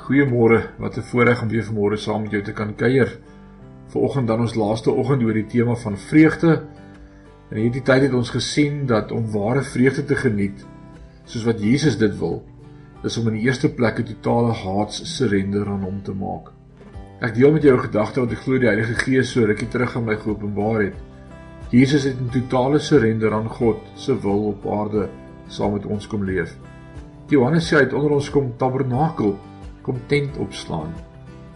Goeiemôre. Wat 'n voorreg om weer vanmôre saam met jou te kan kuier. Vanoggend dan ons laaste oggend oor die tema van vreugde. In hierdie tyd het ons gesien dat om ware vreugde te geniet, soos wat Jesus dit wil, is om in die eerste plek 'n totale haats surrender aan hom te maak. Ek deel met jou 'n gedagte wat ek glo die Heilige Gees so rukkie terug aan my geopenbaar het. Jesus het 'n totale surrender aan God se wil op aarde saam met ons kom leef. Johannes sê hy het onder ons kom tabernakel kom tent opslaan.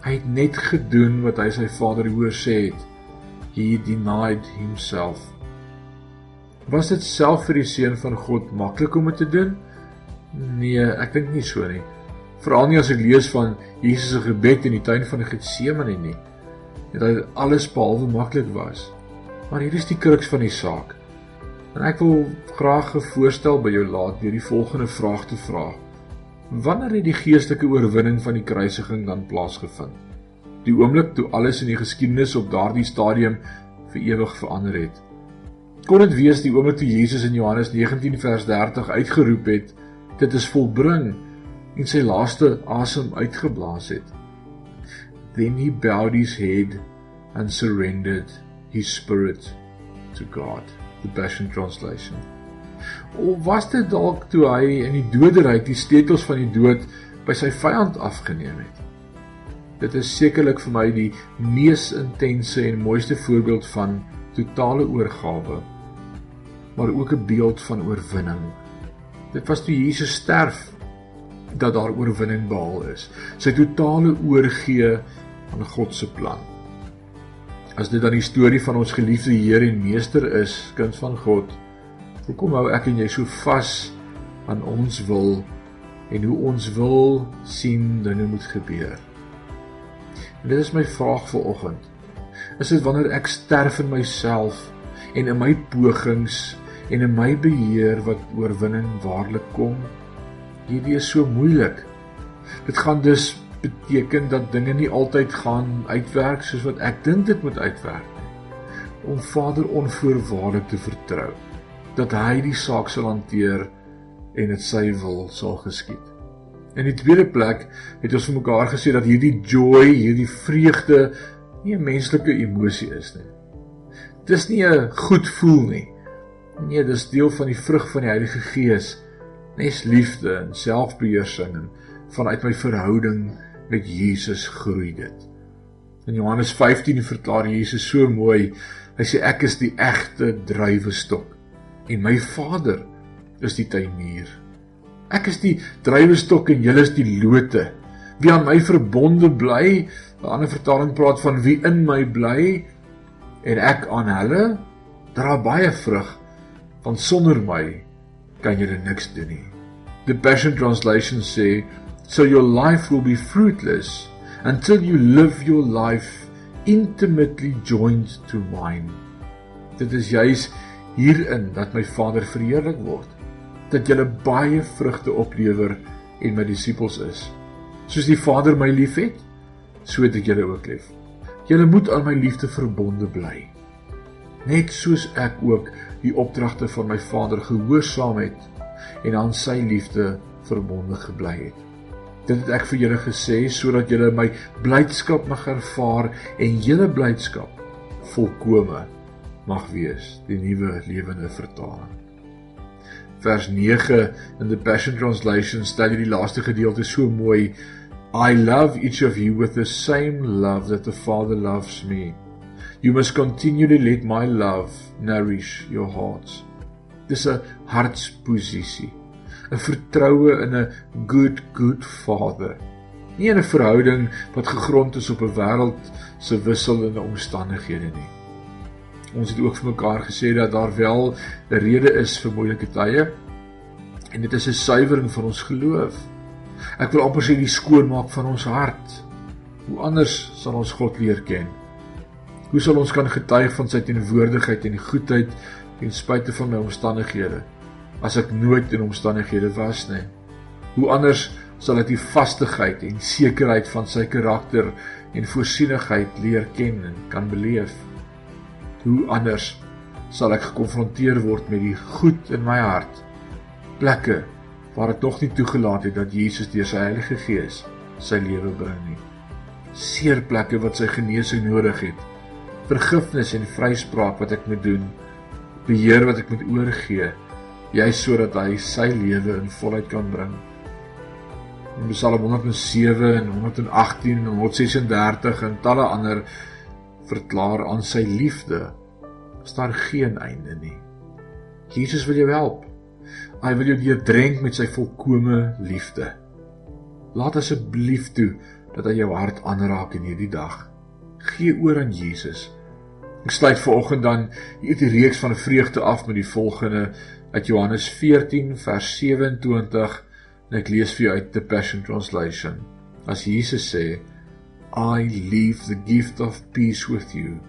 Hy het net gedoen wat hy sy Vader hoor sê het. He denied himself. Was dit self vir die seun van God maklik om dit te doen? Nee, ek dink nie so nie. Veral nie as ek lees van Jesus se gebed in die tuin van Getsemane nie. Dat dit alles behalwe maklik was. Maar hier is die kruks van die saak. En ek wil graag 'n voorstel by jou laat deur die volgende vraag te vra. Wanneer het die geestelike oorwinning van die kruisiging dan plaasgevind? Die oomblik toe alles in die geskiedenis op daardie stadium vir ewig verander het. Kon dit wees die oomblik toe Jesus in Johannes 19 vers 30 uitgeroep het: "Dit is volbring" en sy laaste asem uitgeblaas het. Then he bowed his head and surrendered his spirit to God. The Passion Translation. Of was dit dalk toe hy in die doderyk die sleutels van die dood by sy vyand afgeneem het? Dit is sekerlik vir my die mees intense en mooiste voorbeeld van totale oorgawe, maar ook 'n beeld van oorwinning. Dit was toe Jesus sterf dat daar oorwinning behaal is. Sy totale oorgee aan God se plan. As dit dan die storie van ons geliefde Here en Meester is, kind van God, Hoekom hou ek en jy so vas aan ons wil en hoe ons wil sien dinge moet gebeur? En dit is my vraag vir oggend. Is dit wanneer ek sterf in myself en in my pogings en in my beheer wat oorwinning waarlik kom? Hierdie is so moeilik. Dit gaan dus beteken dat dinge nie altyd gaan uitwerk soos wat ek dink dit moet uitwerk. Om Vader onvoorwaardelik te vertrou dat hy die saak sal hanteer en dit sy wil sal geskied. In die tweede plek het ons vir mekaar gesê dat hierdie joy, hierdie vreugde nie 'n menslike emosie is nie. Dis nie 'n goed voel nie. Nee, dis deel van die vrug van die Heilige Gees, nes liefde en selfbeheersing en vanuit my verhouding met Jesus groei dit. In Johannes 15 verklaar Jesus so mooi, hy sê ek is die egte druiwestok en my Vader is die tuinier. Ek is die druiwestok en julle is die lote. Wie aan my verbonde bly, 'n ander vertaling praat van wie in my bly en ek aan hulle, dra baie vrug, want sonder my kan julle niks doen nie. The Passion Translation sê, "So your life will be fruitless until you live your life intimately joined to mine." Dit is juis hierin dat my Vader verheerlik word, dat julle baie vrugte oplewer en my disippels is. Soos die Vader my liefhet, so het ek julle ook lief. Julle moet aan my liefde verbonde bly. Net soos ek ook die opdragte van my Vader gehoorsaam het en aan sy liefde verbonde gebly het. Dit het ek vir julle gesê sodat julle my blydskap mag ervaar en julle blydskap volkome mag wees die nuwe lewende vertaling. Vers 9 in the Passion Translation stel die laaste gedeelte so mooi I love each of you with the same love that the Father loves me. You must continually let my love nourish your hearts. Dis 'n hartsposisie, 'n vertroue in 'n good good Father. Nie 'n verhouding wat gegrond is op 'n wêreld se wisselende omstandighede nie. Ons het ook vir mekaar gesê dat daar wel 'n rede is vir moeilike tye en dit is 'n suiwering van ons geloof. Ek wil amper sê die skoonmaak van ons hart. Hoe anders sal ons God leer ken? Hoe sal ons kan getuig van sy teenwoordigheid en goedheid ten spyte van my omstandighede as ek nooit in omstandighede was nie? Hoe anders sal ek die vastigheid en sekerheid van sy karakter en voorsienigheid leer ken en kan beleef? Hoe anders sal ek gekonfronteer word met die goed in my hart plekke waar ek tog nie toegelaat het dat Jesus deur sy Heilige Gees sy lewe bring nie. Seer plekke wat sy genesing nodig het. Vergifnis en vryspraak wat ek moet doen. Beheer wat ek moet oorgee, juis sodat hy sy lewe in volheid kan bring. In Psalm 107 en 118 en 136 en talle ander verklaar aan sy liefde is daar geen einde nie. Jesus wil jou help. Hy wil jou deurdrenk met sy volkomme liefde. Laat asseblief toe dat hy jou hart aanraak in hierdie dag. Gee oor aan Jesus. Ek sluit vanoggend dan hierdie reeks van vreugde af met die volgende uit Johannes 14 vers 27 en ek lees vir jou uit the Passion Translation. As Jesus sê, I leave the gift of peace with you,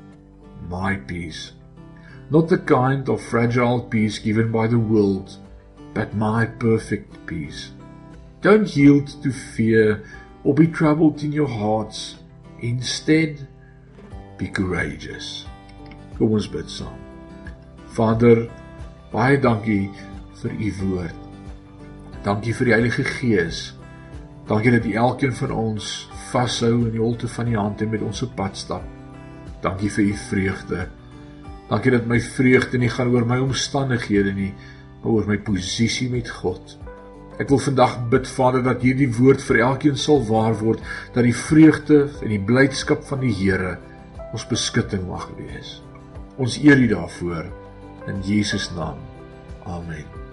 my peace. Not the kind of fragile peace given by the world, but my perfect peace. Don't yield to fear or be troubled in your hearts. Instead, be courageous. Kom ons bid saam. Vader, baie dankie vir u woord. Dankie vir die Heilige Gees. Dankie dat u elkeen van ons vashou in die holte van die hand en met ons op pad stap. Dankie vir u vreugde. Dankie dat my vreugde nie gaan oor my omstandighede nie, maar oor my posisie met God. Ek wil vandag bid Vader dat hierdie woord vir elkeen sal waar word, dat die vreugde en die blydskap van die Here ons beskutting mag wees. Ons eer U daarvoor in Jesus naam. Amen.